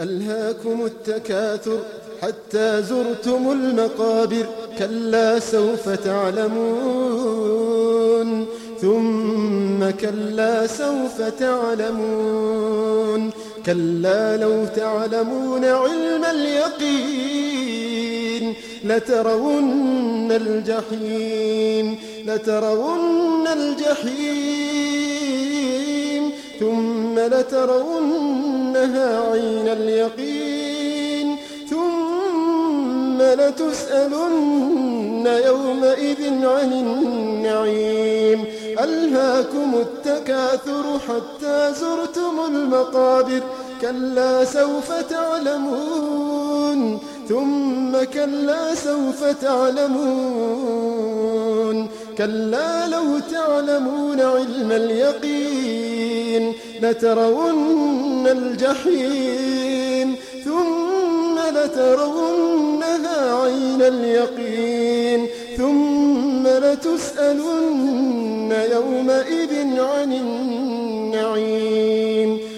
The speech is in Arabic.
ألهاكم التكاثر حتى زرتم المقابر كلا سوف تعلمون. ثم كلا سوف تعلمون. كلا لو تعلمون علم اليقين لترون الجحيم لترون الجحيم. ثم لترونها عين ثم لتسألن يومئذ عن النعيم. ألهاكم التكاثر حتى زرتم المقابر. كلا سوف تعلمون. ثم كلا سوف تعلمون. كلا لو تعلمون علم اليقين. لترون الجحيم. لترونها عين اليقين ثم لتسألن يومئذ عن النعيم